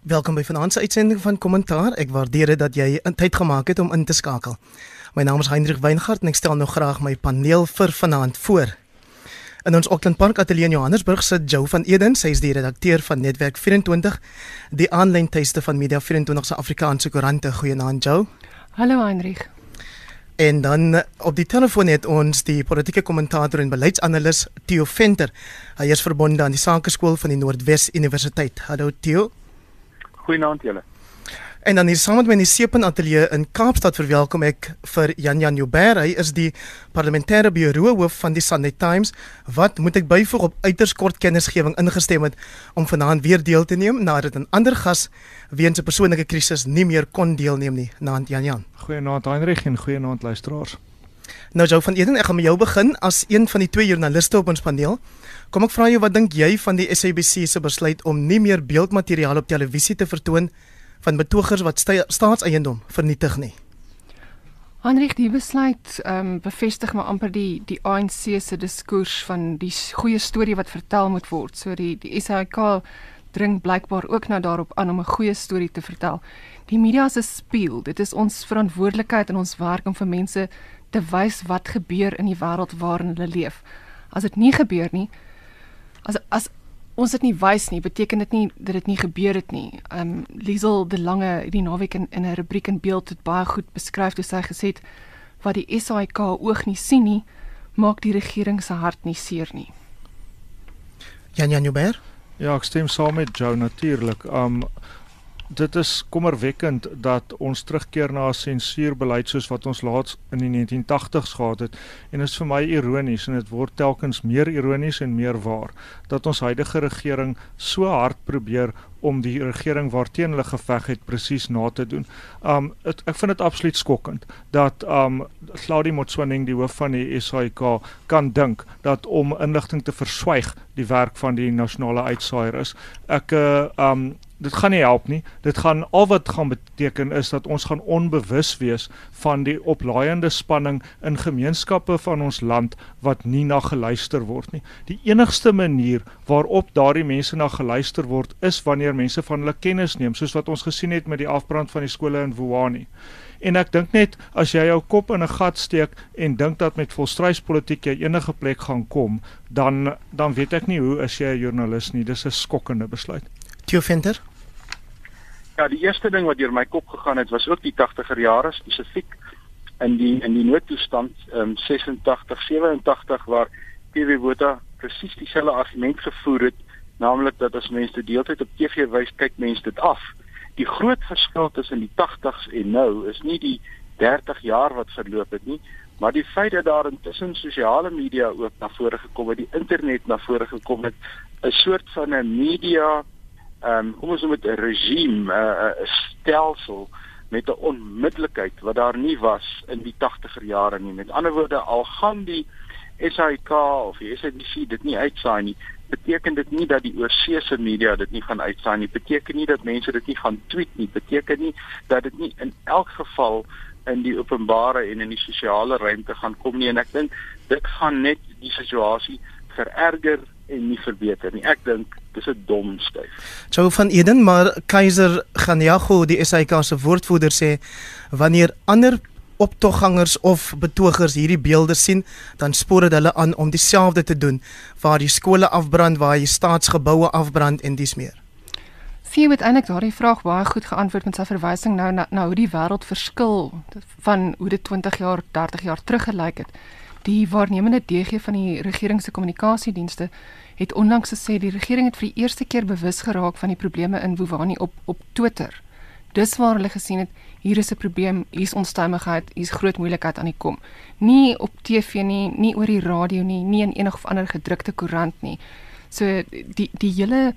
Welkom by vanaand se uitsending van Kommentaar. Ek waardeer dit dat jy tyd gemaak het om in te skakel. My naam is Hendrik Weingart en ek stel nou graag my paneel vir vanaand voor. In ons Auckland Park ateljee in Johannesburg sit Jo van Eden, sy is die redakteur van Netwerk 24, die aanlyn tuiste van Media 24 se Afrikaanse koerante. Goeienaand Jo. Hallo Hendrik. En dan eh, op die telefoon het ons die politieke kommentator en beleidsanalis Theo Venter. Hy is verbonde aan die Sakeskool van die Noordwes Universiteit. Hallo Theo. Goeienaand julle. En dan hier saam met my in die Sepen Ateljee in Kaapstad verwelkom ek vir Jan Jan Joubert. Hy is die parlementêre bureau hoof van die Sunday Times. Wat moet ek byvoeg op uiters kort kennisgewing ingestem het om vanaand weer deel te neem nadat 'n ander gas weens 'n persoonlike krisis nie meer kon deelneem nie. Naand Jan Jan. Goeienaand Heinrich en goeienaand luisteraars. Nou jou van Eden, ek gaan met jou begin as een van die twee joernaliste op ons paneel. Kom ek vra jou wat dink jy van die SABC se besluit om nie meer beeldmateriaal op televisie te vertoon van betogers wat staatseiendom vernietig nie. Hanrich die besluit ehm um, bevestig maar amper die die ANC se diskurs van die goeie storie wat vertel moet word. So die die SAK dring blykbaar ook nou daarop aan om 'n goeie storie te vertel. Die media se speel, dit is ons verantwoordelikheid en ons werk om vir mense te wys wat gebeur in die wêreld waarin hulle leef. As dit nie gebeur nie, as as ons dit nie wys nie, beteken dit nie dat dit nie gebeur het nie. Um Liesel de Lange die naweek in in 'n rubriek in beeld het baie goed beskryf hoe sy gesê het wat die SAIK oog nie sien nie, maak die regering se hart nie seer nie. Jan Jan Joubert? Ja, ek stem saam met jou natuurlik. Um dit is kommerwekkend dat ons terugkeer na 'n sensuurbeleid soos wat ons laat in die 1980s gehad het en dit is vir my ironies en dit word telkens meer ironies en meer waar dat ons huidige regering so hard probeer om die regering waarteen hulle geveg het presies na te doen. Um het, ek vind dit absoluut skokkend dat um Claudie Motsoeneng die hoof van die SAIK kan dink dat om inligting te verswyg die werk van die nasionale uitsaaier is. Ek uh, um dit gaan nie help nie. Dit gaan al wat gaan beteken is dat ons gaan onbewus wees van die oplaaiende spanning in gemeenskappe van ons land wat nie na geluister word nie. Die enigste manier waarop daardie mense na geluister word is wanneer mense van hulle kennis neem, soos wat ons gesien het met die afbrand van die skole in Wuhan. En ek dink net as jy jou kop in 'n gat steek en dink dat met volstryspolitiek jy enige plek gaan kom, dan dan weet ek nie hoe as jy 'n joernalis nie. Dis 'n skokkende besluit. Theo Venter Ja, die eerste ding wat deur my kop gegaan het was ook die 80er jare spesifiek in die in die noodtoestand um 86 87 waar PW Botha presies dieselfde argument gevoer het, naamlik dat as mense die hele tyd op TV wys, kyk mense dit af. Die groot verskil tussen die 80s en nou is nie die 30 jaar wat verloop het nie, maar die feit dat daar intussen sosiale media ook na vore gekom het, die internet na vore gekom het, 'n soort van 'n media ehm um, kom ons noem dit 'n regime, 'n uh, stelsel met 'n onmiddellikheid wat daar nie was in die 80er jare nie. Met ander woorde, al gaan die SAK of die SABC dit nie uitsaai nie, beteken dit nie dat die oorseese media dit nie gaan uitsaai nie. Beteken nie dat mense dit nie gaan tweet nie. Beteken nie dat dit nie in elk geval in die openbare en in die sosiale ruimte gaan kom nie en ek dink dit gaan net die situasie vererger en nie verbeter nie. Ek dink dis 'n dom styf. Jou van Eden, maar Keiser Ganyago, die SAK se woordvoerder sê wanneer ander optoggangers of betogers hierdie beelde sien, dan spoor dit hulle aan om dieselfde te doen waar die skole afbrand, waar die staatsgeboue afbrand en dis meer. Sien met eintlik daardie vraag baie goed geantwoord met sy verwysing nou na, na hoe die wêreld verskil van hoe dit 20 jaar, 30 jaar terug gelyk het. Die waarnemende DG van die regering se kommunikasiedienste het onlangs gesê die regering het vir die eerste keer bewus geraak van die probleme in Wuhan op op Twitter. Dis waar hulle gesien het hier is 'n probleem, hier's onstuimigheid, hier's groot moeilikheid aan die kom. Nie op TV nie, nie oor die radio nie, nie in enige of ander gedrukte koerant nie. So die die hele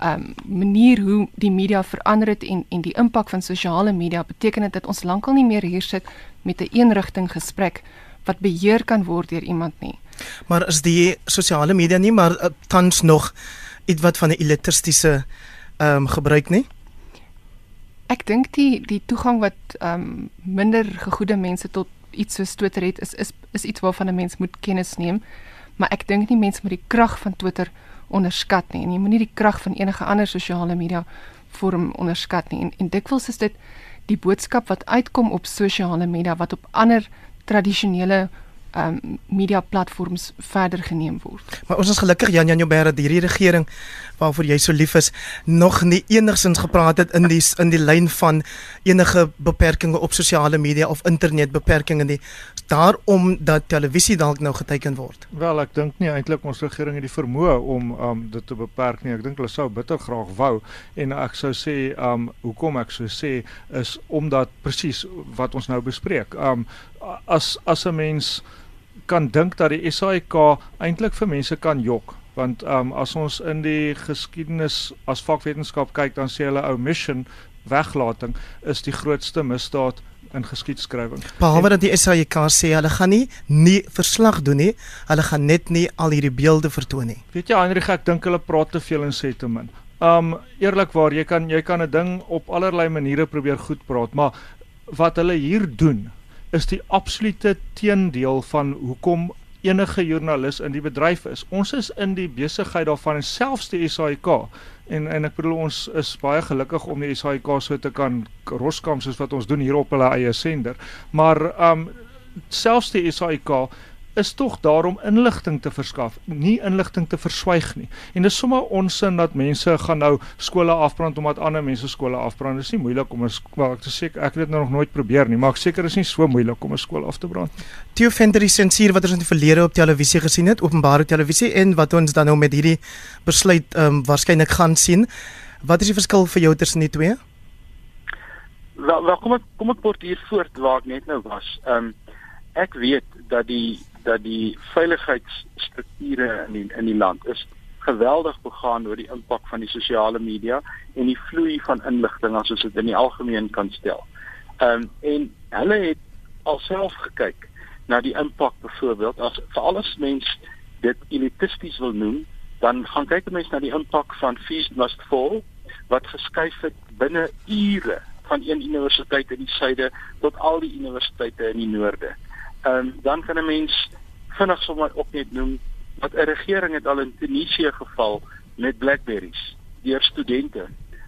um manier hoe die media verander het en en die impak van sosiale media beteken dit dat ons lankal nie meer hier sit met 'n eenrigting gesprek wat beheer kan word deur iemand nie. Maar is die sosiale media nie maar uh, tans nog iets wat van 'n elektristiese ehm um, gebruik nie? Ek dink die die toegang wat ehm um, minder gegoede mense tot iets soos Twitter het is is is iets waarvan 'n mens moet kennis neem. Maar ek dink nie mense moet die krag van Twitter onderskat nie en jy moenie die krag van enige ander sosiale media vorm onderskat nie en, en dikwels is dit die boodskap wat uitkom op sosiale media wat op ander tradisionele um media platforms verder geneem word. Maar ons is gelukkig Jan Jan Joubert dat hierdie regering waarvoor jy so lief is nog nie enigsins gepraat het in die in die lyn van enige beperkings op sosiale media of internetbeperkings nie daarom dat televisie dalk nou geteken word. Wel, ek dink nie eintlik ons regering het die vermoë om um dit te beperk nie. Ek dink hulle sou bitter graag wou en ek sou sê um hoekom ek sou sê is omdat presies wat ons nou bespreek. Um as as 'n mens kan dink dat die SAIK eintlik vir mense kan jok want um, as ons in die geskiedenis as vakwetenskap kyk dan sê hulle ou mission weglating is die grootste misdaad in geskiedskrywing. Behalwe dat die SAIK sê hulle gaan nie nie verslag doen nie, hulle gaan net nie al hierdie beelde vertoon nie. Weet jy Heinrich, ek dink hulle praat te veel en sê te min. Um eerlikwaar, jy kan jy kan 'n ding op allerlei maniere probeer goed praat, maar wat hulle hier doen is die absolute teendeel van hoekom enige joernalis in die bedryf is. Ons is in die besigheid daarvan en selfs die SAIK en en ek bedoel ons is baie gelukkig om die SAIK so te kan roskam soos wat ons doen hier op hulle eie sender. Maar um selfs die SAIK is tog daar om inligting te verskaf, nie inligting te verswyg nie. En dis sommer onsin dat mense gaan nou skole afbrand omdat ander mense skole afbrand. Dit is nie moeilik om 'n skool ek sê ek het dit nou nog nooit probeer nie, maar ek seker is nie so moeilik om 'n skool af te brand. Theo Venter is sensuur wat ons in die verlede op televisie gesien het, openbare televisie en wat ons dan nou met hierdie besluit ehm um, waarskynlik gaan sien. Wat is die verskil vir jou tussen die twee? Wel, wel kom ek kom ek kort hier voort waar ek net nou was. Ehm um, ek weet dat die dat die veiligheidsstrukture in die, in die land is geweldig begaan oor die impak van die sosiale media en die vloei van inligting as ons dit in die algemeen kan stel. Ehm um, en hulle het alself gekyk na die impak byvoorbeeld as vir alles mens dit elitisties wil noem, dan gaan kyk mense na die impak van Feast Must Fall wat geskuif het binne ure van een universiteit in die suide tot al die universiteite in die noorde. Ehm um, dan kan 'n mens vinnig sommer ook net noem dat 'n regering het al in Tunesië geval met Blackberries deur studente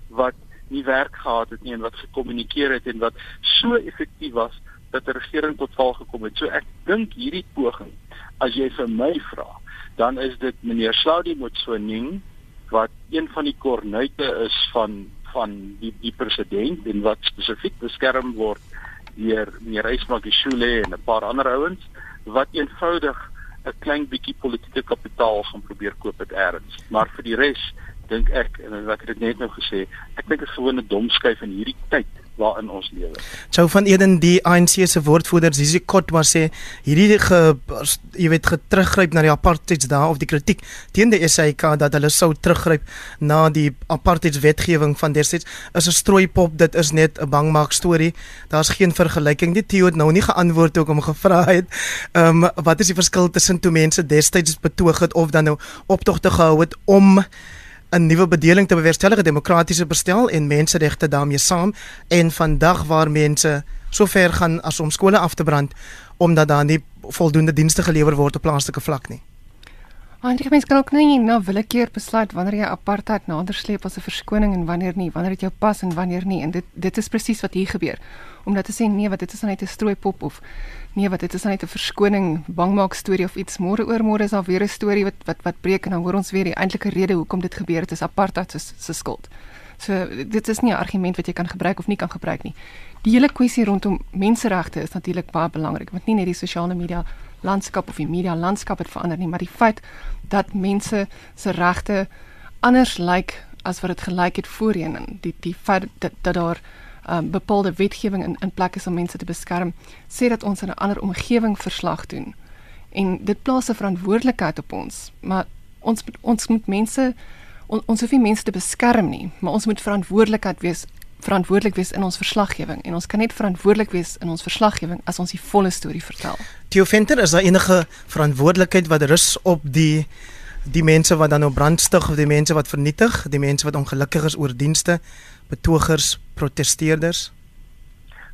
wat nie werk gehad het nie en wat gekommunikeer het en wat so effektief was dat 'n regering tot val gekom het. So ek dink hierdie poging as jy vir my vra, dan is dit meneer Saudi Motsoeneng wat een van die kornuite is van van die die president en wat spesifiek beskerm word deur meneer Ismagishule en 'n paar ander ouens wat eenvoudig 'n klein bietjie politieke kapitaal gaan probeer koop het eers. Maar vir die res dink ek en wat ek dit net nou gesê, ek dink dit is gewoon 'n domskuif in hierdie tyd waarin ons lewe. Chou van Eden die ANC se woordvoerder Zizi Kotwa sê hierdie ge, jy weet getruggryp na die apartheids daar of die kritiek teen die SAK dat hulle sou teruggryp na die apartheids wetgewing van destyds is 'n strooipop. Dit is net 'n bangmaak storie. Daar's geen vergelyking die Theo het nou nie geantwoord ook om gevra het ehm um, wat is die verskil tussen toe mense destyds betoog het of dan nou optogte gehou het om 'n nuwe bedeling te bewerkstellig, 'n demokratiese bestel en menseregte daarmee saam en vandag waar mense so ver gaan as om skole af te brand omdat daar nie voldoende dienste gelewer word op plaaslike vlak nie. Ander mense kan ook nie nou willekeur besluit wanneer jy apartheid nader sleep as 'n verskoning en wanneer nie, wanneer dit jou pas en wanneer nie en dit dit is presies wat hier gebeur. Om net te sê nee, wat dit is net 'n strooipop of nee, wat dit is net 'n verskoning, bangmaak storie of iets. Môre oor môre is daar weer 'n storie wat wat wat breek en dan hoor ons weer die eintlike rede hoekom dit gebeur het is apartheid se se skuld. So dit is nie 'n argument wat jy kan gebruik of nie kan gebruik nie. Die hele kwessie rondom menseregte is natuurlik baie belangrik, want nie net die sosiale media landskap of die media landskap het verander nie, maar die feit dat mense se regte anders lyk as wat dit gelyk het voorheen en die die feit dat, dat daar um, bepaalde wetgewing in in plek is om mense te beskerm, sê dat ons in 'n ander omgewing verslag doen. En dit plaas 'n verantwoordelikheid op ons, maar ons ons moet mense on, ons hoef nie mense te beskerm nie, maar ons moet verantwoordelikheid wees verantwoordelik wees in ons verslaggewing en ons kan net verantwoordelik wees in ons verslaggewing as ons die volle storie vertel. Theo Venter, is daar enige verantwoordelikheid wat rus op die die mense wat dan nou brandstig of die mense wat vernietig, die mense wat ongelukkig is oor dienste, betogers, protesteerders?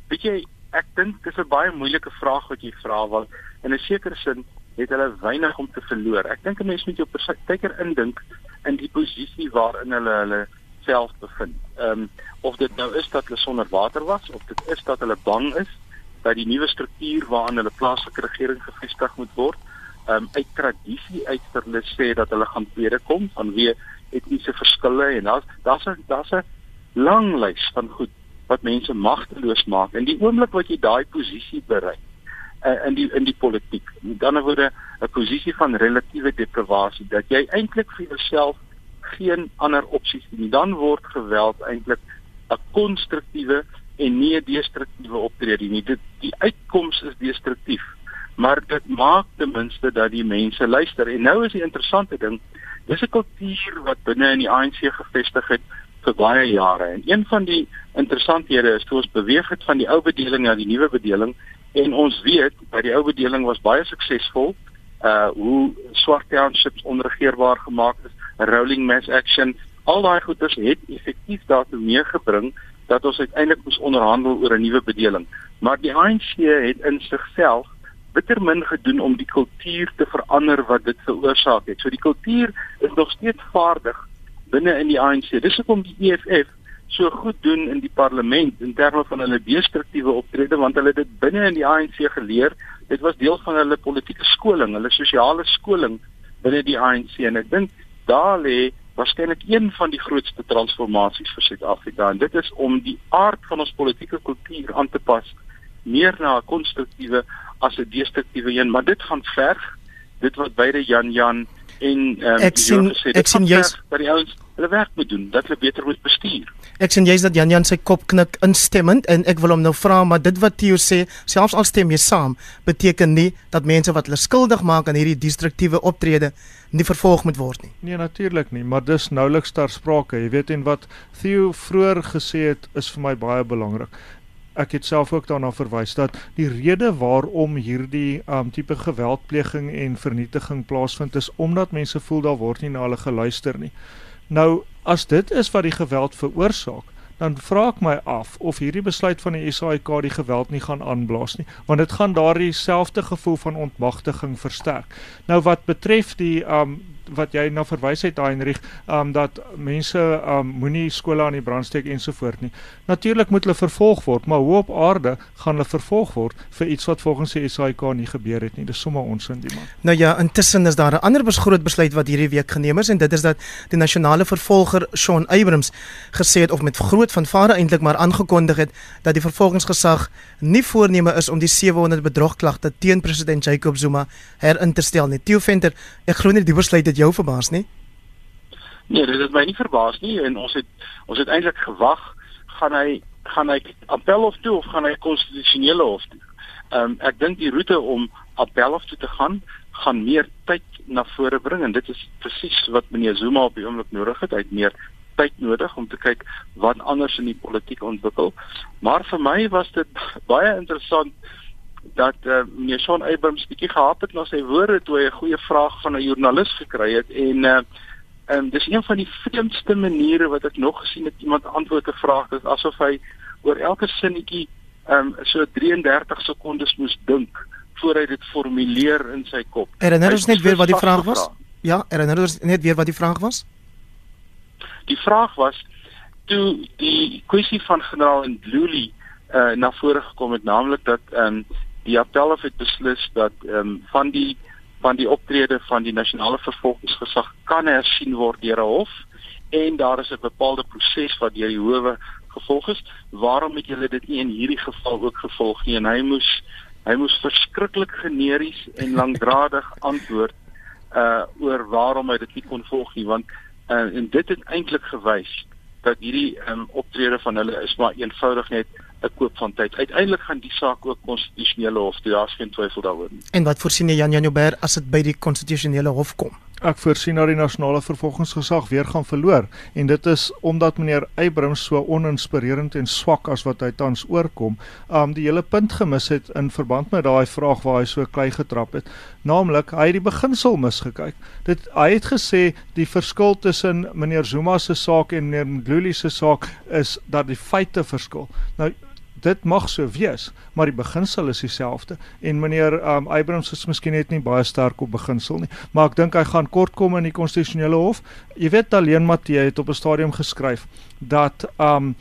Weet jy, ek dink dis 'n baie moeilike vraag wat jy vra want in 'n sekere sin het hulle weinig om te verloor. Ek dink 'n mens moet jou partykeer indink in die posisie waarin hulle hulle self bevind. Ehm um, of dit nou is dat hulle sonder water was of dit is dat hulle bang is dat die nuwe struktuur waaraan hulle plaaslike regering gevestig moet word, ehm um, uit tradisie uit vir hulle sê dat hulle gaan tweede kom vanweë etniese verskille en daar's daar's 'n daar's 'n lang lys van goed wat mense magteloos maak. En die oomblik wat jy daai posisie bereik uh, in die in die politiek, met ander woorde 'n posisie van relatiewe deprivasie dat jy eintlik vir jouself geen ander opsies nie, dan word geweld eintlik 'n konstruktiewe en nie 'n destruktiewe optrede nie. Dit die uitkoms is destruktief, maar dit maak ten minste dat die mense luister. En nou is die interessante ding, dis 'n kultuur wat binne in die ANC gevestig het vir baie jare. En een van die interessanthede is toe ons beweeg het van die ou bedeling na die nuwe bedeling en ons weet dat die ou bedeling was baie suksesvol uh hoe swart townships onregeerbaar gemaak is, rolling mass action, al daai goeders het effektief daartoe meegebring dat ons uiteindelik moes onderhandel oor 'n nuwe bedeling. Maar die ANC het in sigself bitter min gedoen om die kultuur te verander wat dit veroorsaak het. So die kultuur is nog steeds vaardig binne in die ANC. Dis hoekom die EFF so goed doen in die parlement in terme van hulle destruktiewe optrede want hulle het dit binne in die ANC geleer. Dit was deel van hulle politieke skoling, hulle sosiale skoling binne die ANC en ek dink daar lê waarskynlik een van die grootste transformasies vir Suid-Afrika. En dit is om die aard van ons politieke kultuur aan te pas meer na 'n konstruktiewe as 'n destruktiewe een, maar dit gaan verg dit wat beide Jan Jan en um, ek sien ek sien jy's by die ouens hulle werk moet doen dat hulle beter moet bestuur. Ek sien jy's dat Jan Jan sy kop knik instemmend en ek wil hom nou vra maar dit wat Theo sê selfs al stem jy saam beteken nie dat mense wat hulle skuldig maak aan hierdie destruktiewe optrede nie vervolg moet word nie. Nee natuurlik nie, maar dis nouliks ter sprake. Jy weet en wat Theo vroeër gesê het is vir my baie belangrik ek het self ook daarna verwys dat die rede waarom hierdie um tipe geweldpleging en vernietiging plaasvind is omdat mense voel daar word nie na hulle geluister nie. Nou as dit is wat die geweld veroorsaak, dan vra ek my af of hierdie besluit van die SAIK die geweld nie gaan aanblaas nie, want dit gaan daardie selfde gevoel van ontmagtiging versterk. Nou wat betref die um wat jy na verwys het Heinrich, um dat mense um moenie skole aan die brand steek ensovoort nie. Natuurlik moet hulle vervolg word, maar hoe op aarde gaan hulle vervolg word vir iets wat volgens die SAIK nie gebeur het nie. Dis sommer onsin die man. Nou ja, intussen is daar 'n ander groot besluit wat hierdie week geneem is en dit is dat die nasionale vervolger Shaun Abrams gesê het of met groot vanvare eintlik maar aangekondig het dat die vervolgingsgesag nie voorneme is om die 700 bedrogklagte teen president Jacob Zuma herin te stel nie. Theo Venter, ek glo nie die besluit het jou verbaas nie? Nee, dit het my nie verbaas nie en ons het ons het eintlik gewag gaan hy gaan hy appelhof toe of gaan hy konstitusionele hof toe. Ehm um, ek dink die roete om appelhof toe te gaan gaan meer tyd na vore bring en dit is presies wat meneer Zuma op die oomblik nodig het. Hy het meer tyd nodig om te kyk wat anders in die politiek ontwikkel. Maar vir my was dit baie interessant dat uh, meneer Shaun Abrams bietjie gehap het na sy woorde toe hy 'n goeie vraag van 'n joernalis gekry het en uh, en dis een van die vreemdste maniere wat ek nog gesien het iemand antwoord te vraag dit asof hy oor elke sinnetjie um, so 33 sekondes moes dink voor hy dit formuleer in sy kop. Herinner ons net weer wat die vraag was? Ja, herinner ons net weer wat die vraag was? Die vraag was toe die kwessie van generaal Ndluli uh, na vore gekom het naamlik dat ehm um, die appelhof het beslis dat ehm um, van die van die optrede van die nasionale vervolgingsgesag kan hersien word deur 'n hof en daar is 'n bepaalde proses wat deur die howe gevolg is. Waarom het julle dit nie in hierdie geval ook gevolg nie? En hy moes hy moes verskriklik generies en lankdradig antwoord uh oor waarom hy dit nie kon volg nie want uh, en dit het eintlik gewys dat hierdie um, optrede van hulle is maar eenvoudig net 'n koop van tyd. Uiteindelik gaan die saak ook konstitusionele hof toe, daar's geen twyfel daaroor nie. En wat voorsien jy Jan Janouber as dit by die konstitusionele hof kom? Ek voorsien dat die nasionale vervolgingsgesag weer gaan verloor en dit is omdat meneer Abrams so oninspirerend en swak as wat hy tans oorkom, um die hele punt gemis het in verband met daai vraag waar hy so klei getrap het, naamlik hy het die beginsel misgekyk. Dit hy het gesê die verskil tussen meneer Zuma se saak en meneer Ndluli se saak is dat die feite verskil. Nou Dit mag so wees, maar die beginsel is dieselfde. En meneer um, Abrams is miskien net nie baie sterk op beginsel nie, maar ek dink hy gaan kort kom in die konstitusionele hof. Jy weet Alleen Matthee het op 'n stadium geskryf dat um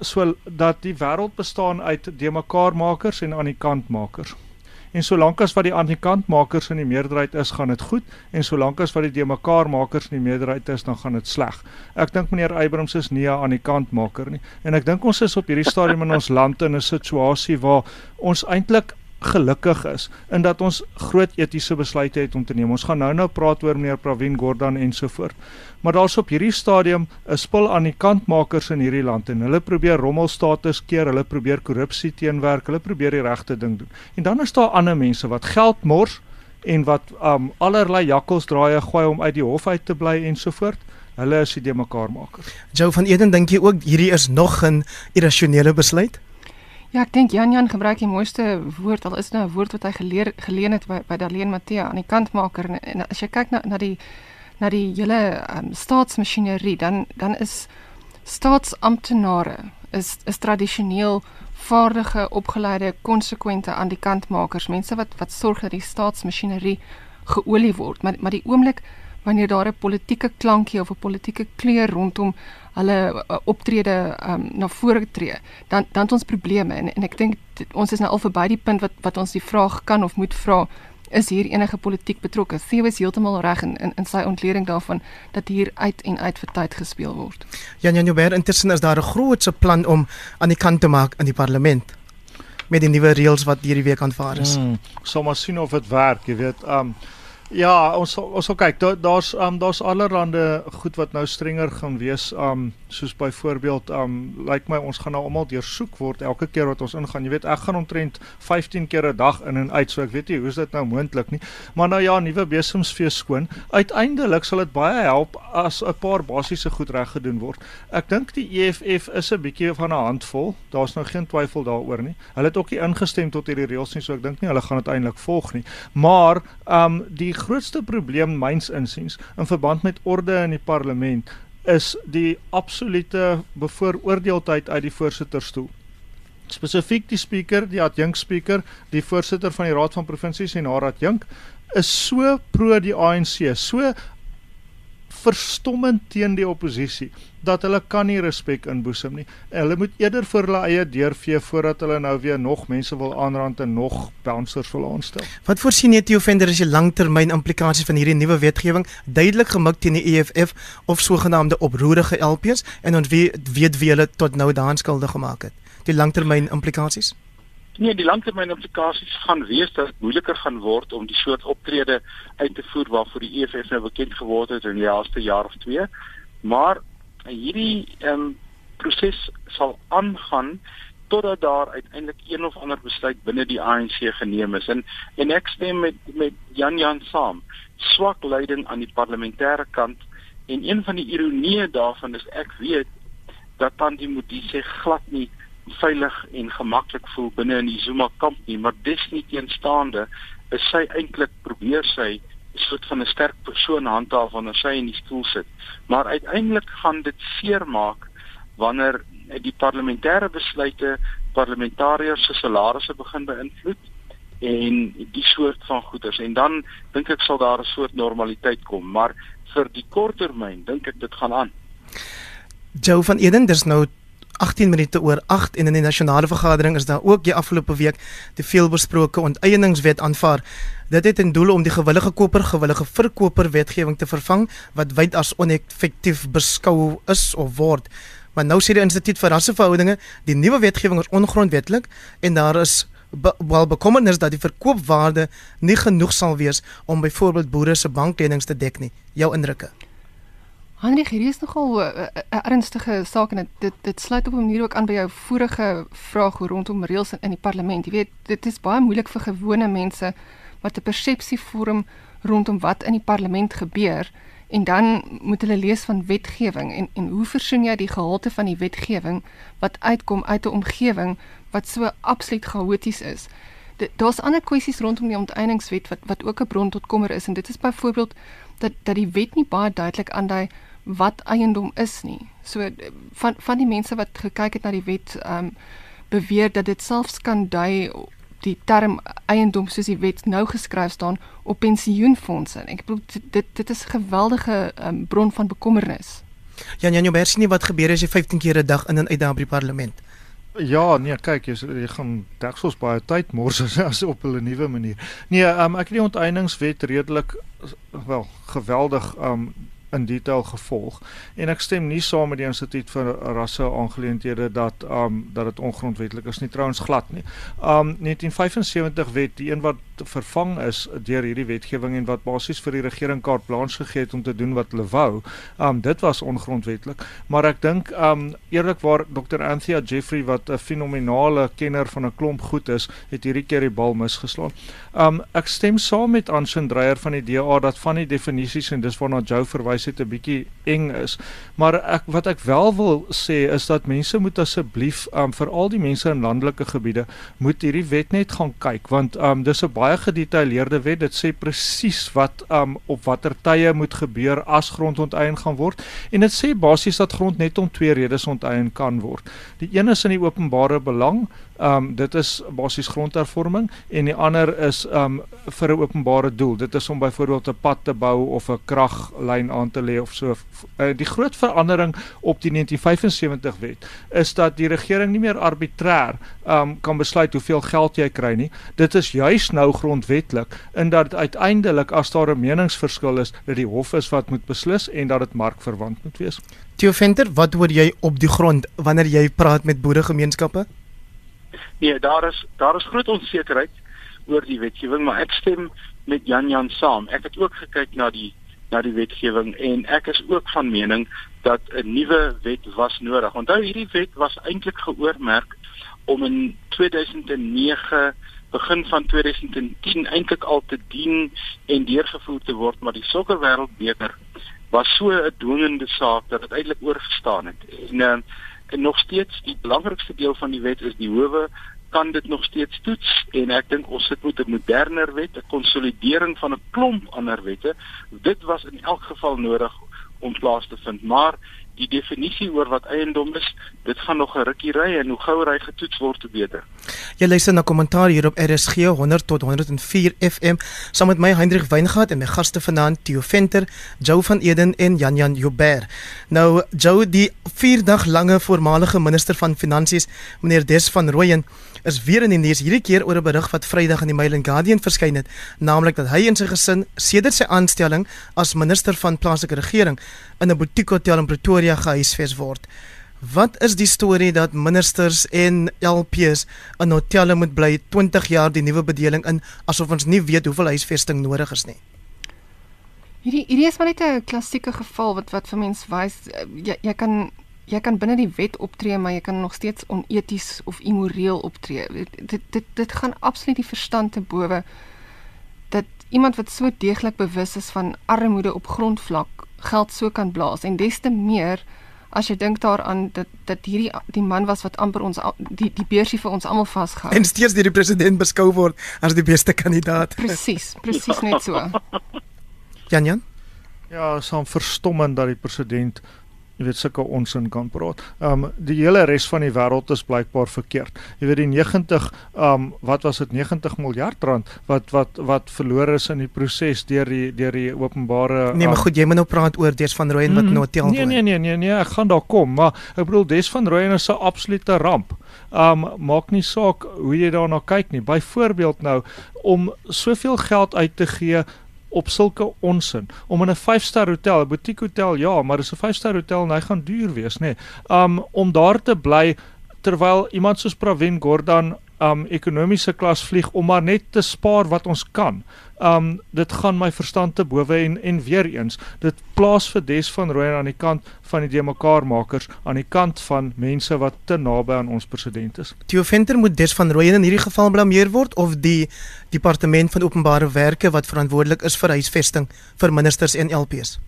so dat die wêreld bestaan uit de mekaar makers en aan die kant makers. En solank as wat die aankant makers in die meerderheid is, gaan dit goed en solank as wat die de mekaar makers in die meerderheid is, dan gaan dit sleg. Ek dink meneer Eybrams is nie 'n aan die kant maker nie. En ek dink ons is op hierdie stadium in ons land in 'n situasie waar ons eintlik gelukkig is in dat ons groot etiese besluite het om te neem. Ons gaan nou-nou praat oor meneer Pravin Gordhan en so voort. Maar daar's op hierdie stadium 'n spul aan die kantmakers in hierdie land en hulle probeer rommelstatus keer, hulle probeer korrupsie teenwerk, hulle probeer die regte ding doen. En dan is daar ander mense wat geld mors en wat um allerlei jakkalsdraaie gooi om uit die hof uit te bly en so voort. Hulle is die de mekaar makers. Joe van Eden dink jy ook hierdie is nog 'n irrasionele besluit? Ja, ek dink Jan Jan gebruik die mooiste woord al is nou 'n woord wat hy geleer geleen het by by Darlene Matthea aan die kantmaker en, en as jy kyk na na die na die hele um, staatsmasjinerie dan dan is staatsamptenare is is tradisioneel vaardige, opgeleide, konsekwente aan die kantmakers, mense wat wat sorg dat die staatsmasjinerie geolie word. Maar maar die oomblik wanneer daar 'n politieke klankie of 'n politieke kleur rondom hulle uh, optrede um, na vore tree, dan dan het ons probleme en en ek dink ons is nou al verby die punt wat wat ons die vraag kan of moet vra is hier enige politiek betrokke. Theo is heeltemal reg in, in in sy ontleding daarvan dat hier uit en uit vir tyd gespeel word. Jan Jan Joubert intussen is daar 'n grootse plan om aan die kant te maak in die parlement met die nuwe reëls wat hierdie week aanvaar is. Hmm, sal maar sien of dit werk, jy weet. Um Ja, ons ons sal kyk. Daar's um daar's allerlei goed wat nou strenger gaan wees. Um soos byvoorbeeld um lyk my ons gaan nou almal deursoek word elke keer wat ons ingaan. Jy weet ek gaan omtrent 15 keer 'n dag in en uit. So ek weet nie hoe's dit nou moontlik nie. Maar nou ja, nuwe besemsfees skoon. Uiteindelik sal dit baie help as 'n paar basiese goed reg gedoen word. Ek dink die EFF is 'n bietjie van 'n handvol. Daar's nou geen twyfel daaroor nie. Hulle het ook nie ingestem tot hierdie reëls nie, so ek dink nie hulle gaan dit eintlik volg nie. Maar um die grootste probleem myns insiens in verband met orde in die parlement is die absolute bevooroordeeldheid uit die voorsitterstoel. Spesifiek die spreker, die adjunk spreker, die voorsitter van die Raad van Provinsies en haar adjunk is so pro die ANC, so verstommend teen die oppositie dat hulle kan nie respek inboesem nie. Hulle moet eerder vir hulle eie deur vee voordat hulle nou weer nog mense wil aanrand en nog bouncers wil aanstel. Wat voorsien jy Theo Venter as jy langtermyn implikasies van hierdie nuwe wetgewing duidelik gemik teen die EFF of sogenaamde oproerige LPs en ons weet weet wie hulle tot nou daan skuldig gemaak het. Die langtermyn implikasies? Nee, die langtermyn implikasies gaan wees dat dit moeiliker gaan word om die soort optrede uit te voer waarvoor die EFF nou bekend geword het in die laaste jaar of twee. Maar hierdie ehm um, proses sal aangaan totdat daar uiteindelik een of ander besluit binne die ANC geneem is. En en ek stem met met Jan Jan saam. Swak leiding aan die parlementêre kant. En een van die ironieë daarvan is ek weet dat Tandi Modise glad nie veilig en gemaklik voel binne in die Zuma kamp nie maar desnieteenstaande is sy eintlik probeer sy soort van 'n sterk persoon handhaaf wanneer sy in die stoel sit. Maar uiteindelik gaan dit seermaak wanneer die parlementêre besluite parlementariërs se salarisse begin beïnvloed en die soort van goederes en dan dink ek sal daar 'n soort normaliteit kom, maar vir die korttermyn dink ek dit gaan aan. Joe van Eden, dis nou 18 minute oor 8 en in die nasionale vergadering is daar ook die afgelope week die veelbesproke onteieningswet aanvaar. Dit het in doel om die gewillige koper gewillige verkoper wetgewing te vervang wat wyd as oneffektief beskou is of word. Maar nou sê die Instituut vir Rasseverhoudinge die nuwe wetgewing is ongrondwetlik en daar is be wel bekommernis dat die verkoopwaarde nie genoeg sal wees om byvoorbeeld boere se banklenings te dek nie. Jou indrukke? Henry, hier is nogal 'n uh, uh, ernstige saak en dit, dit sluit op 'n manier ook aan by jou vorige vraag rondom reëls in, in die parlement. Jy weet, dit is baie moeilik vir gewone mense wat 'n persepsie vorm rondom wat in die parlement gebeur en dan moet hulle lees van wetgewing en en hoe versoen jy die gehalte van die wetgewing wat uitkom uit 'n omgewing wat so absoluut chaoties is. Daar's ander kwessies rondom die onteieningswet wat wat ook 'n bron tot kommer is en dit is byvoorbeeld dat dat die wet nie baie duidelik aandui wat eiendom is nie. So van van die mense wat gekyk het na die wet, ehm um, beweer dat dit selfs kan dui die term eiendom soos die wet nou geskryf staan op pensioenfondse. Ek bedoel dit dit is 'n geweldige um, bron van bekommernis. Jan Jan Joubert sien nie wat gebeur as jy 15 keer 'n dag in en uit daar by die parlement. Ja, nee, kyk, jy, jy gaan deksels baie tyd mors as, as op 'n nuwe manier. Nee, um, ek het die onteieningswet redelik wel geweldig um in detail gevolg en ek stem nie saam met die instituut vir rasse aangeleenthede dat um dat dit ongrondwettig is nie trouens glad nie. Um 1975 wet die een wat vervang is deur hierdie wetgewing en wat basies vir die regering kaart blanche gegee het om te doen wat hulle wou. Um dit was ongrondwettig, maar ek dink um eerlikwaar Dr. Anthea Jeffrey wat 'n fenominale kenner van 'n klomp goed is, het hierdie keer die bal misgeslaan. Um ek stem saam met Anshin Dreyer van die DA dat van die definisies en dis waarna Joe verwys het 'n bietjie eng is. Maar ek wat ek wel wil sê is dat mense moet asseblief um veral die mense in landelike gebiede moet hierdie wet net gaan kyk want um dis 'n baie gedetailleerde wet. Dit sê presies wat um op watter tye moet gebeur as grond onteien gaan word en dit sê basies dat grond net om twee redes onteien kan word. Die een is in die openbare belang Um dit is basies grondhervorming en die ander is um vir 'n openbare doel. Dit is om byvoorbeeld 'n pad te bou of 'n kraglyn aan te lê of so. Uh, die groot verandering op die 1975 wet is dat die regering nie meer arbitrêr um kan besluit hoeveel geld jy kry nie. Dit is juis nou grondwetlik in dat uiteindelik as daar 'n meningsverskil is, dat die hof is wat moet beslis en dat dit markverwant moet wees. Theo Venter, wat hoor jy op die grond wanneer jy praat met boeregemeenskappe? Nee, daar is daar is groot onsekerheid oor die wetgewing, maar ek stem met Jan Jan saam. Ek het ook gekyk na die na die wetgewing en ek is ook van mening dat 'n nuwe wet was nodig. Onthou hierdie wet was eintlik geoormerk om in 2009 begin van 2010 eintlik al te dien en deurgevoer te word, maar die sokkerwêreldbeker was so 'n dwingende saak dat dit eintlik oorgestaan het. En uh, en nog steeds die belangrikste deel van die wet is die howe kan dit nog steeds toets en ek dink ons sit met 'n moderner wet, 'n konsolidering van 'n klomp ander wette. Dit was in elk geval nodig om plaas te vind, maar die definisie oor wat eiendom is, dit gaan nog 'n rukkie ry en hoe gouer hy getoets word, hoe beter. Jy luister na kommentaar hier op RSG 100 tot 104 FM saam met my Hendrik Weingart en my gaste vanaand Theo Venter, Joe van Eden en Jan Jan Joubert. Nou Joe, die 4 dag lange voormalige minister van Finansies, meneer Des van Rooyen is weer in die nuus hierdie keer oor 'n berig wat Vrydag in die Mail and Guardian verskyn het, naamlik dat hy en sy gesin sedert sy aanstelling as minister van plaaslike regering in 'n butiekhotel in Pretoria gehuisves word. Wat is die storie dat ministers en LPs in hotelle moet bly 20 jaar die nuwe bedeling in asof ons nie weet hoeveel huisvesting nodig is nie? Hierdie hierdie is maar net 'n klassieke geval wat wat vir mense wys eh, jy jy kan jy kan binne die wet optree, maar jy kan nog steeds oneties of immoreel optree. Dit dit dit gaan absoluut die verstand te bowe dat iemand wat so deeglik bewus is van armoede op grondvlak geld so kan blaas en des te meer as jy dink daaraan dat dat hierdie die man was wat amper ons die die beursie vir ons almal vasgehou en steeds deur die president beskou word as die beste kandidaat. Presies, presies net so. Jan Jan? Ja, so verstommend dat die president jy weet sulke onsin kan praat. Um die hele res van die wêreld is blykbaar verkeerd. Jy weet die 90 um wat was dit 90 miljard rand wat wat wat verlore is in die proses deur die deur die openbare Nee, maar um, goed, jy moet nou praat oor Des van Rooyen wat mm, nou tel. Nee, nee, nee, nee, nee, ek gaan daar kom, maar ek bedoel Des van Rooyen is 'n absolute ramp. Um maak nie saak hoe jy daarna kyk nie. Byvoorbeeld nou om soveel geld uit te gee op sulke onsin om in 'n 5-ster hotel, 'n boutique hotel, ja, maar dis 'n 5-ster hotel en hy gaan duur wees, nê. Nee. Um om daar te bly terwyl iemand soos Pravin Gordhan um ekonomiese klas vlieg om maar net te spaar wat ons kan. Um dit gaan my verstand te bowe en en weer eens, dit plaas vir Des van Rooyen aan die kant van die demekaarmakers aan die kant van mense wat te naby aan ons president is. Theo Venter moet Des van Rooyen in hierdie geval blameer word of die departement van openbare werke wat verantwoordelik is vir huisvesting vir ministers en LPs.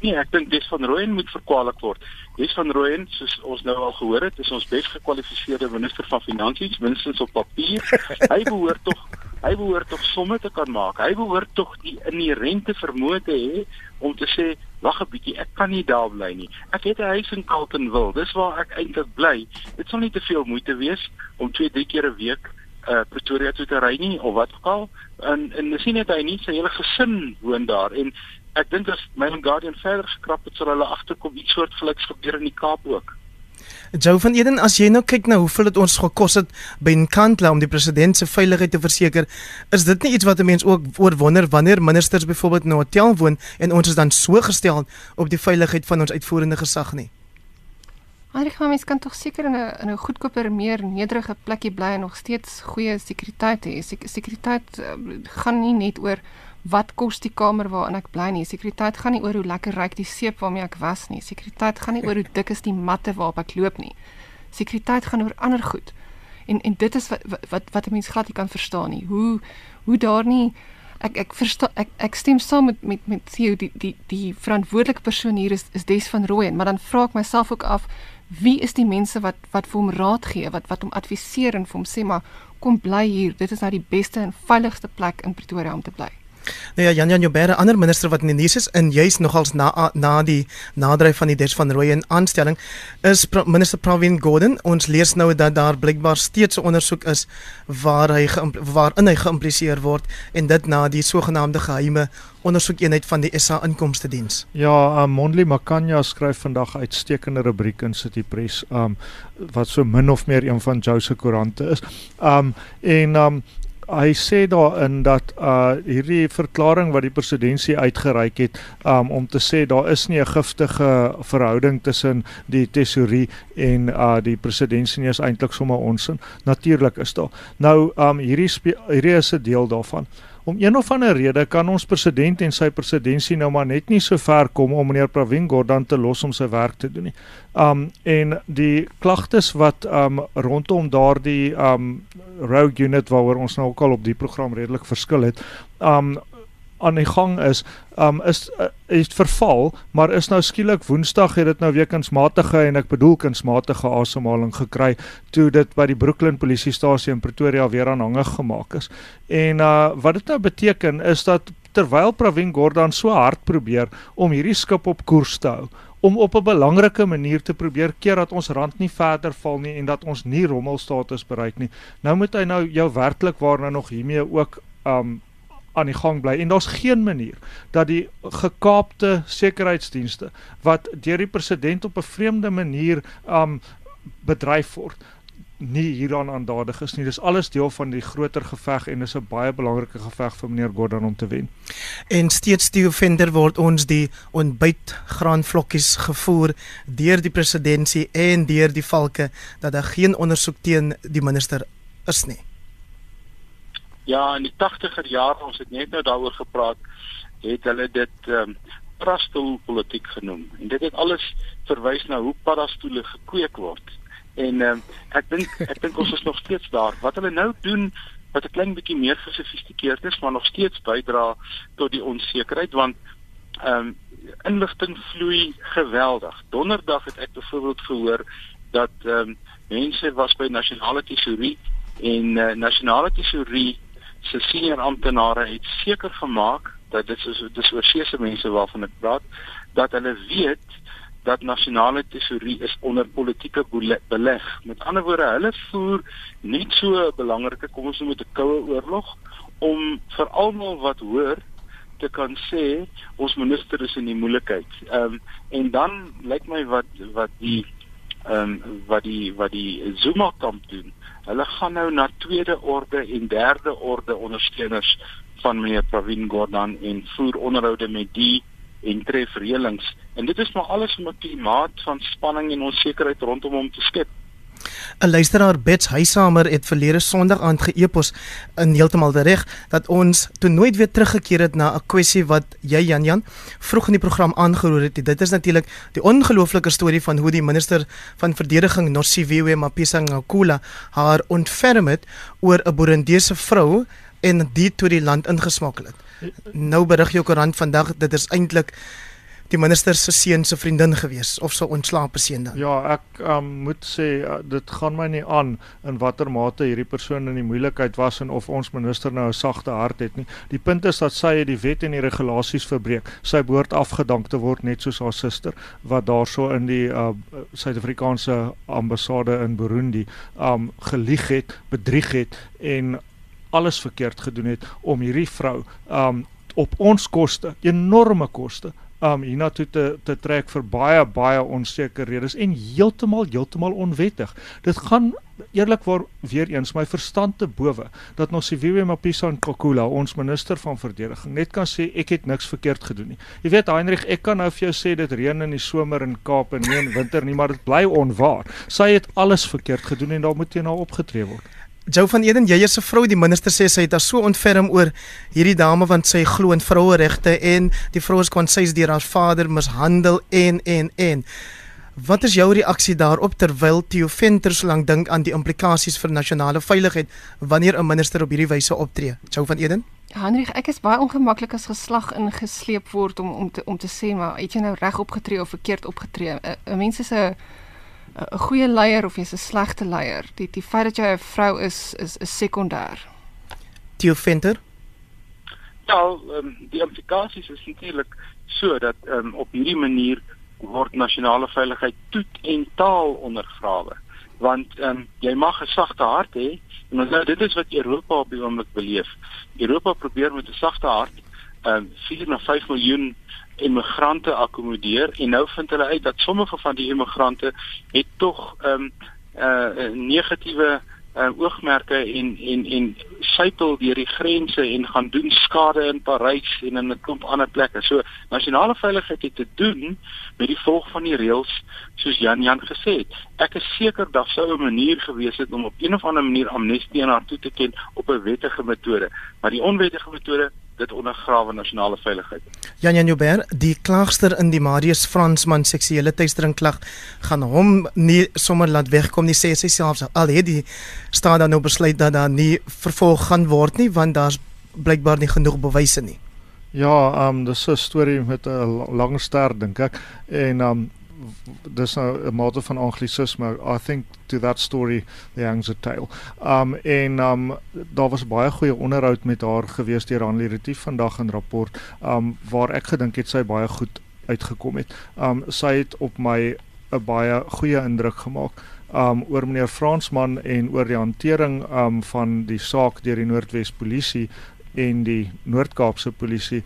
Nee, ek dink Des van Rooyen moet verkwalik word. Des van Rooyen, soos ons nou al gehoor het, is ons bes gekwalifiseerde minister van finansies, minstens op papier. Hy behoort tog Hy behoort tog somme te kan maak. Hy behoort tog die inherente vermoë te hê om te sê, "Wag 'n bietjie, ek kan nie daar bly nie. Ek het 'n huis in Carletonville. Dis waar ek eintlik bly. Dit sal nie te veel moeite wees om 2-3 keer 'n week uh Pretoria toe te ry nie of wat ook al. En en dis nie net hy nie, sy hele gesin woon daar en ek dink as my Guardian verder skrap het, sal hulle agterkom iets soortgelyks gebeur in die Kaap ook. Joe van Eden, as jy nou kyk na hoeveel dit ons gekos het by Nkandla om die president se veiligheid te verseker, is dit nie iets wat 'n mens ook oor wonder wanneer ministers byvoorbeeld in 'n hotel woon en ons is dan so gestel op die veiligheid van ons uitvoerende gesag nie. Heinrich, maar mens kan tog seker in 'n in 'n goedkoper, meer nederige plekkie bly en nog steeds goeie sekuriteit hê. Sek sekuriteit uh, gaan nie net oor wat kos die kamer waarin ek bly nie. Sekuriteit gaan nie oor hoe lekker ryk die seep waarmee ek was nie. Sekuriteit gaan nie oor hoe dik is die matte waarop ek loop nie. Sekuriteit gaan oor ander goed. En en dit is wat wat wat 'n mens glad nie kan verstaan nie. Hoe hoe daar nie ek ek verstaan ek ek stem saam met met met Theo die die die verantwoordelike persoon hier is is Des van Rooyen, maar dan vra ek myself ook af wie is die mense wat wat vir hom raad gee, wat wat hom adviseer en vir hom sê maar kom bly hier. Dit is nou die beste en veiligste plek in Pretoria om te bly. Nou ja, Jan Jan Jobere, ander minister wat in die nuus is en juis nogals na na die nadryf van die Des van Rooyen aanstelling is pra, minister Pravin Gordhan. Ons lees nou dat daar blykbaar steeds 'n ondersoek is waar hy waarin hy geïmpliseer word en dit na die sogenaamde geheime ondersoekeenheid van die SA Inkomste Diens. Ja, um, Mondli Makanya skryf vandag uitstekende rubriek in City Press, um wat so min of meer een van Jou se koerante is. Um en um hy sê daarin dat uh hierdie verklaring wat die presidentsie uitgereik het um om te sê daar is nie 'n giftige verhouding tussen die tesourie en uh die presidentsie nie is eintlik sommer onsin. Natuurlik is daar. Nou um hierdie hierdie is 'n deel daarvan om een of ander rede kan ons president en sy presidentskap nou maar net nie so ver kom om meneer Pravin Gordhan te los om sy werk te doen nie. Um en die klagtes wat um rondom daardie um rogue unit waaroor ons nou ook al op die program redelik verskil het, um aan die gang is, um is uh, het verval, maar is nou skielik Woensdag het dit nou weer kunsmatige en ek bedoel kunsmatige asemhaling gekry toe dit by die Brooklyn polisiestasie in Pretoria weer aanhangig gemaak is. En uh wat dit nou beteken is dat terwyl Pravin Gordhan so hard probeer om hierdie skip op koers te hou om op 'n belangrike manier te probeer keer dat ons rand nie verder val nie en dat ons nie rommelstatus bereik nie. Nou moet hy nou jou werklik waar nou nog hiermee ook um aan die gang bly en daar's geen manier dat die gekaapte sekuriteitsdienste wat deur die president op 'n vreemde manier um bedryf word nie hieraan aandadig is nie. Dis alles deel van die groter geveg en dis 'n baie belangrike geveg vir meneer Gordon om te wen. En steeds die offender word ons die ontbyt graanvlokkies gevoer deur die presidentsie en deur die valke dat daar geen ondersoek teen die minister is nie. Ja, in die 80er jare, ons het net nou daaroor gepraat, het hulle dit ehm um, paddastoelpolitiek genoem. En dit het alles verwys na hoe paddastoele gekweek word. En ehm um, ek dink ek dink ons is nog steeds daar. Wat hulle nou doen wat 'n klein bietjie meer gesofistikeerd is, maar nog steeds bydra tot die onsekerheid want ehm um, inligting vloei geweldig. Donderdag het ek byvoorbeeld gehoor dat ehm um, mense was by nasionale tesourie en uh, nasionale tesourie se senior amptenare het seker gemaak dat dit is dis oorseese mense waarvan ek praat dat hulle weet dat nasionale tesourie is onder politieke beleg. Met ander woorde, hulle voer nie so 'n belangrike kom ons noem dit 'n koue oorlog om vir almal wat hoor te kan sê ons minister is in die moeilikheid. Ehm um, en dan lyk my wat wat die ehm um, wat die wat die Zuma kamp doen Hulle gaan nou na tweede orde en derde orde ondersteuners van meneer Pravin Gordhan en voer onderhoude met die en tref reëlings. En dit is maar alles om 'n klimaat van spanning en onsekerheid rondom hom te skep. 'n Luisteraar Bets Huysamer het verlede Sondag aand geëpos in heeltemal reg dat ons toe nooit weer teruggekeer het na 'n kwessie wat jy Jan Jan vroeg in die program aangeroer het. Dit is natuurlik die ongelooflike storie van hoe die minister van verdediging Nosiviwe Mapisa Ngakula haar ontferm het oor 'n Burundiese vrou en dit tot die land ingesmokkel het. Nou berig jou koerant vandag dit is eintlik die minister se seun se vriendin gewees of so ontslape seun dan. Ja, ek um, moet sê uh, dit gaan my nie aan in watter mate hierdie persoon in die moeilikheid was en of ons minister nou 'n sagte hart het nie. Die punt is dat sy die wet en die regulasies verbreek. Sy behoort afgedank te word net soos haar suster wat daarso in die uh, Suid-Afrikaanse ambassade in Burundi um gelieg het, bedrieg het en alles verkeerd gedoen het om hierdie vrou um op ons koste, enorme koste um hiernatoe te te trek vir baie baie onseker redes en heeltemal heeltemal onwettig. Dit gaan eerlikwaar weer eens my verstand te bowe dat Nosiviwe Mapisa Nkakula, ons minister van verdediging, net kan sê ek het niks verkeerd gedoen nie. Jy weet Heinrich, ek kan nou vir jou sê dit reën in die somer in Kaap en nie in winter nie, maar dit bly onwaar. Sy het alles verkeerd gedoen en daar moet teen haar opgetree word. Jou van Eden, is 'n vrou, die minister sê sy het haar so ontferm oor hierdie dame want sy glo in vroueregte en die vrou is kon sês deur haar vader mishandel en en en. Wat is jou reaksie daarop terwyl Theo Venter so lank dink aan die implikasies vir nasionale veiligheid wanneer 'n minister op hierdie wyse optree? Jou van Eden? Hendrik, ek is baie ongemaklik as geslag ingesleep word om om te om te sê maar het jy nou reg opgetree of verkeerd opgetree? 'n Mens is 'n 'n goeie leier of jy's 'n slegte leier. Die die feit dat jy 'n vrou is is is sekondêr. Theo Venter? Ja, um, die implikasies is natuurlik so dat um, op hierdie manier word nasionale veiligheid toet en taal ondergrawe. Want um, jy mag 'n sagte hart hê en nou dit is wat Europa op die oomblik beleef. Europa probeer met 'n sagte hart um, 4 na 5 miljoen immigrante akkommodeer en nou vind hulle uit dat sommige van die immigrante het tog ehm um, uh negatiewe uh, oogmerke en en en sypel deur die grense en gaan doen skade in Parys en in 'n klomp ander plekke. So nasionale veiligheid het te doen met die volg van die reëls soos Jan Jan gesê het. Ek is seker daar sou 'n manier gewees het om op een of ander manier amnestie aan haar toe te ken op 'n wettige metode, maar die onwettige metode dit ondergrawe nasionale veiligheid. Jan Jan Joubert, die klaagster in die Marius Fransman seksuele teistering klag gaan hom nie sommer laat wegkom nie sê sy self al het die staat dan nou besluit dat daar nie vervolg gaan word nie want daar's blykbaar nie genoeg bewyse nie. Ja, ehm um, dis 'n storie met 'n lang ster dink ek en ehm um, dis nou 'n mate van anglisisme. I think to that story the hangs a tale. Um en um daar was baie goeie onderhoud met haar gewees deur Hanlie Retief vandag in rapport um waar ek gedink het sy baie goed uitgekom het. Um sy het op my 'n baie goeie indruk gemaak um oor meneer Fransman en oor die hantering um van die saak deur die Noordwes polisie en die Noord-Kaapse polisie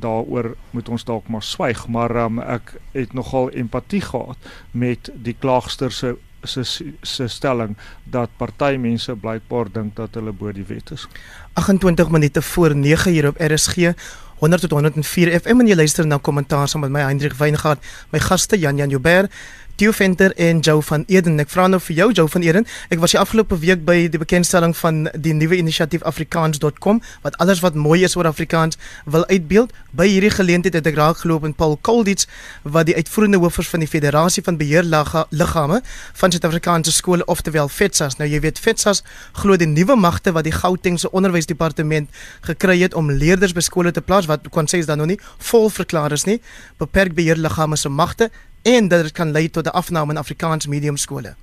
daaroor moet ons dalk maar swyg maar um, ek het nogal empatie gehad met die klaagster se se se stelling dat party mense blykbaar dink dat hulle bo die wet is. 28 minute voor 9 hier op RSG 100 tot 104 FM en jy luister na kommentaar saam met my Hendrik Weingart my gaste Jan Jan Joubert Theo Venter en Joe van Eden. Ek vra nou vir jou Joe van Eden. Ek was die afgelope week by die bekendstelling van die nuwe inisiatief afrikaans.com wat alles wat mooi is oor Afrikaans wil uitbeeld. By hierdie geleentheid het ek raak geloop met Paul Kolditz wat die uitvoerende hoof is van die Federasie van Beheer Liggame van Suid-Afrikaanse skole oftewel FETSAS. Nou jy weet FETSAS glo die nuwe magte wat die Gautengse onderwysdepartement gekry het om leerders by skole te plaas wat kon sê is dan nog nie vol verklaar is nie, beperk beheer liggame se magte en dat dit kan lei tot 'n afname in Afrikaans medium skole.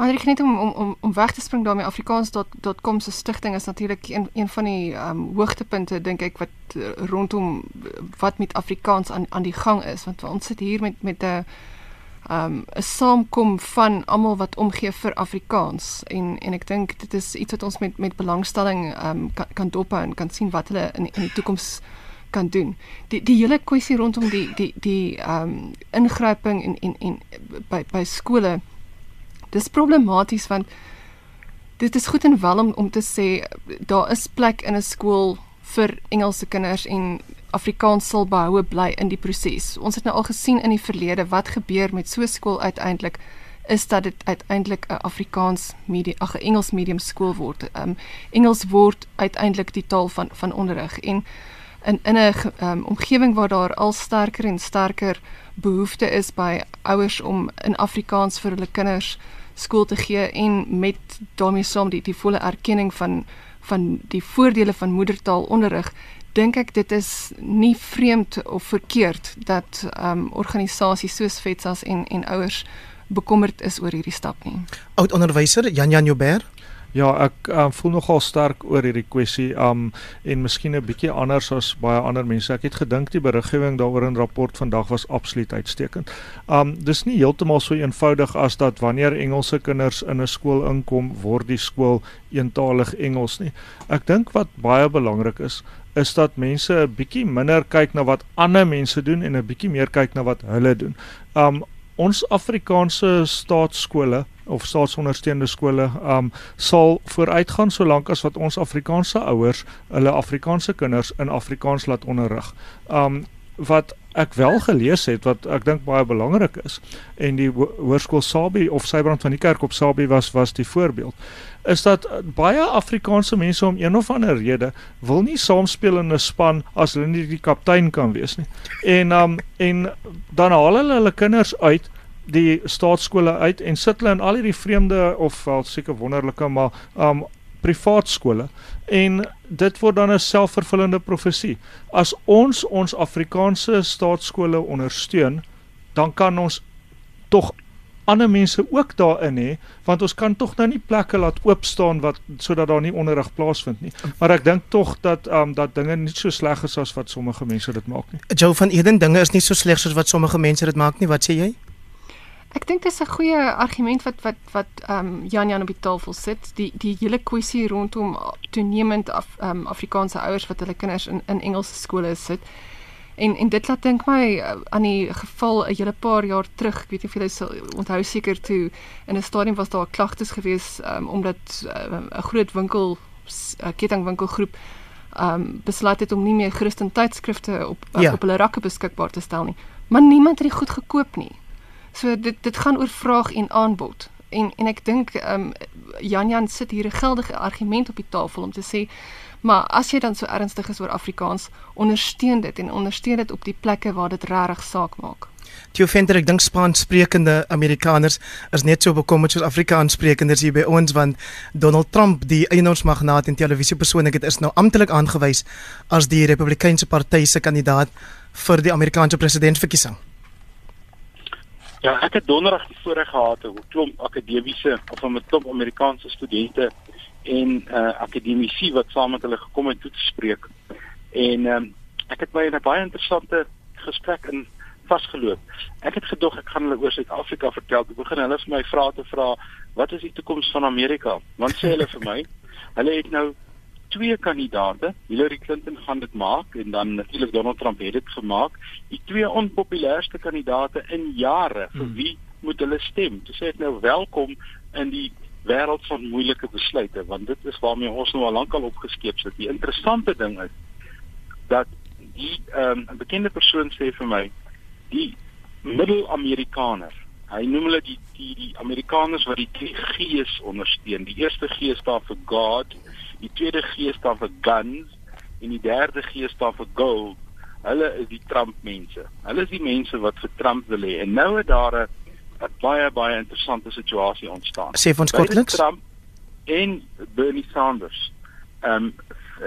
Maar ek net om om om om weg te spring daarmee afrikaans.com se stigting is natuurlik een een van die ehm um, hoogtepunte dink ek wat uh, rondom wat met Afrikaans aan aan die gang is want ons sit hier met met 'n ehm um, 'n saamkom van almal wat omgee vir Afrikaans en en ek dink dit is iets wat ons met met belangstelling ehm um, kan, kan dophou en kan sien wat hulle in in die toekoms kan doen. Die die hele kwessie rondom die die die ehm um, ingryping en en en by by skole dis problematies want dit is goed en wel om om te sê daar is plek in 'n skool vir Engelse kinders en Afrikaans sal behoue bly in die proses. Ons het nou al gesien in die verlede wat gebeur met so skool uiteindelik is dat dit uiteindelik 'n Afrikaans medium ag 'n Engels medium skool word. Ehm um, Engels word uiteindelik die taal van van onderrig en in in 'n um, omgewing waar daar al sterker en sterker behoefte is by ouers om in Afrikaans vir hulle kinders skool te gee en met daarmee saam die die volle erkenning van van die voordele van moedertaalonderrig dink ek dit is nie vreemd of verkeerd dat ehm um, organisasies soos FETSAS en en ouers bekommerd is oor hierdie stap nie. Oud onderwyser Jan Jan Joubert Ja, ek um, voel nogal sterk oor hierdie kwessie um en miskien 'n bietjie anders as baie ander mense. Ek het gedink die beriggewing daaroor in rapport vandag was absoluut uitstekend. Um dis nie heeltemal so eenvoudig as dat wanneer Engelse kinders in 'n skool inkom, word die skool eentalig Engels nie. Ek dink wat baie belangrik is, is dat mense 'n bietjie minder kyk na wat ander mense doen en 'n bietjie meer kyk na wat hulle doen. Um ons Afrikaanse staatskole of staatsondersteunde skole um sal vooruitgaan solank as wat ons Afrikaanse ouers hulle Afrikaanse kinders in Afrikaans laat onderrig. Um wat ek wel gelees het wat ek dink baie belangrik is en die ho hoërskool Sabie of Sybrand van die kerk op Sabie was was die voorbeeld is dat baie Afrikaanse mense om een of ander rede wil nie saamspeel in 'n span as hulle nie die kaptein kan wees nie. En um en dan haal hulle hulle kinders uit die staatskole uit en sit hulle in al hierdie vreemde of wel seker wonderlike maar um privaat skole en dit word dan 'n selfvervullende profesie. As ons ons Afrikaanse staatskole ondersteun, dan kan ons tog ander mense ook daarin hê want ons kan tog nou nie plekke laat oop staan wat sodat daar nie onderrig plaasvind nie. Maar ek dink tog dat um dat dinge nie so sleg is as wat sommige mense dit maak nie. Joe van Eden dinge is nie so sleg soos wat sommige mense dit maak nie. Wat sê jy? Ek dink dis 'n goeie argument wat wat wat ehm um, Jan Jan op die tafel sit. Die die hele kwessie rondom toenemend af ehm um, Afrikaanse ouers wat hulle kinders in in Engelse skole sit. En en dit laat dink my uh, aan die geval 'n hele paar jaar terug. Ek weet nie of julle sal onthou seker toe in 'n stadium was daar klagtes gewees um, omdat eh, 'n uh, groot winkel uh, kettingwinkelgroep ehm um, besluit het om nie meer Christen tydskrifte op uh, ja. op hulle rakke beskikbaar te stel nie. Maar niemand het dit goed gekoop nie. So dit dit gaan oor vraag en aanbod. En en ek dink ehm um, Jan Jan sit hier 'n geldige argument op die tafel om te sê maar as jy dan so ernstig is oor Afrikaans, ondersteun dit en ondersteun dit op die plekke waar dit regtig saak maak. Theo Venter, ek dink Spaans sprekende Amerikaners is net so bekommerd soos Afrikaans sprekendes hier by ons want Donald Trump, die eienaarsmagnaat en televisiepersoonlikheid is nou amptelik aangewys as die Republikeinse party se kandidaat vir die Amerikaanse presidentsverkiesing. Ja, ek het donderdag die voorreg gehad om 'n klomp akademiese of 'n klomp Amerikaanse studente en uh akademici wat saam met hulle gekom het toe te spreek. En ehm um, ek het my in 'n baie interessante gesprek in vasgeloop. Ek het gedog ek gaan hulle oor Suid-Afrika vertel. Ek begin hulle vir my vra te vra, "Wat is die toekoms van Amerika?" Want sê hulle vir my, hulle het nou twee kandidate. Hillary Clinton gaan dit maak en dan natuurlik Donald Trump het dit gemaak. Die twee onpopulairste kandidate in jare. Vir hmm. wie moet hulle stem? Dis net nou welkom in die wêreld van moeilike besluite want dit is waarmee ons nou al lankal opgeskeep sit. Die interessante ding is dat die ehm, 'n um, bekende persoon sê vir my die middelamerikaner Hy noem hulle die die die Amerikaners wat die drie G's ondersteun. Die eerste G staan vir God, die tweede G staan vir guns en die derde G staan vir gold. Hulle is die Trump mense. Hulle is die mense wat vir Trump wil hê. En nou het daar 'n baie baie interessante situasie ontstaan. Sê van Scotland Trump en Bernie Sanders. Ehm um,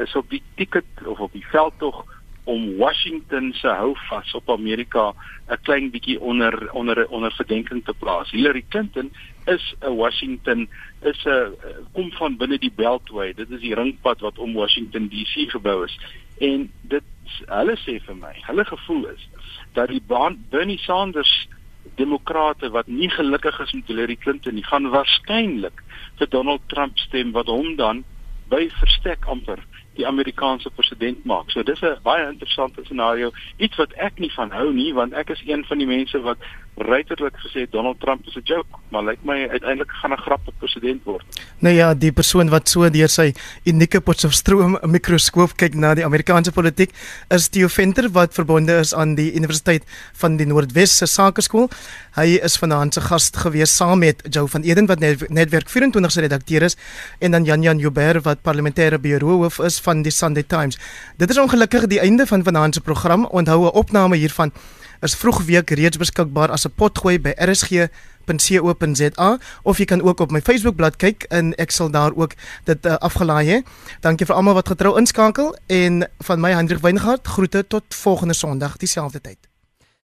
is op die ticket of op die veldtog om Washington se houvas op Amerika 'n klein bietjie onder onder onder verdenking te plaas. Hillary Clinton is 'n Washington is 'n kom van binne die Beltway. Dit is die ringpad wat om Washington DC gebou is. En dit hulle sê vir my, hulle gevoel is dat die Bernie Sanders demokrate wat nie gelukkig is met Hillary Clinton nie, gaan waarskynlik vir Donald Trump stem wat hom dan by verstek amper die Amerikaanse president maak. So dis 'n baie interessante scenario, iets wat ek nie van hou nie want ek is een van die mense wat ruiterlik gesê Donald Trump is 'n joke, maar lyk my uiteindelik gaan 'n grappige president word. Nou ja, die persoon wat so deur sy unieke Potchefstroom mikroskoop kyk na die Amerikaanse politiek is Theo Venter wat verbonde is aan die Universiteit van die Noordwes se Sakeskool. Hy is vanaand se gas gewees saam met Joe van Eden wat netwerk 24 se redakteur is en dan Jan Jan Joubert wat parlementêre bureauhoof is van die Sunday Times. Dit is ongelukkig die einde van vanaand se program. Onthou 'n opname hiervan is vroegweek reeds beskikbaar as se potgooi by rsg.co.za of jy kan ook op my Facebookblad kyk en ek sal daar ook dit uh, afgelaai hê. Dankie vir almal wat getrou inskakel en van my Hendrik Weingart groete tot volgende Sondag dieselfde tyd.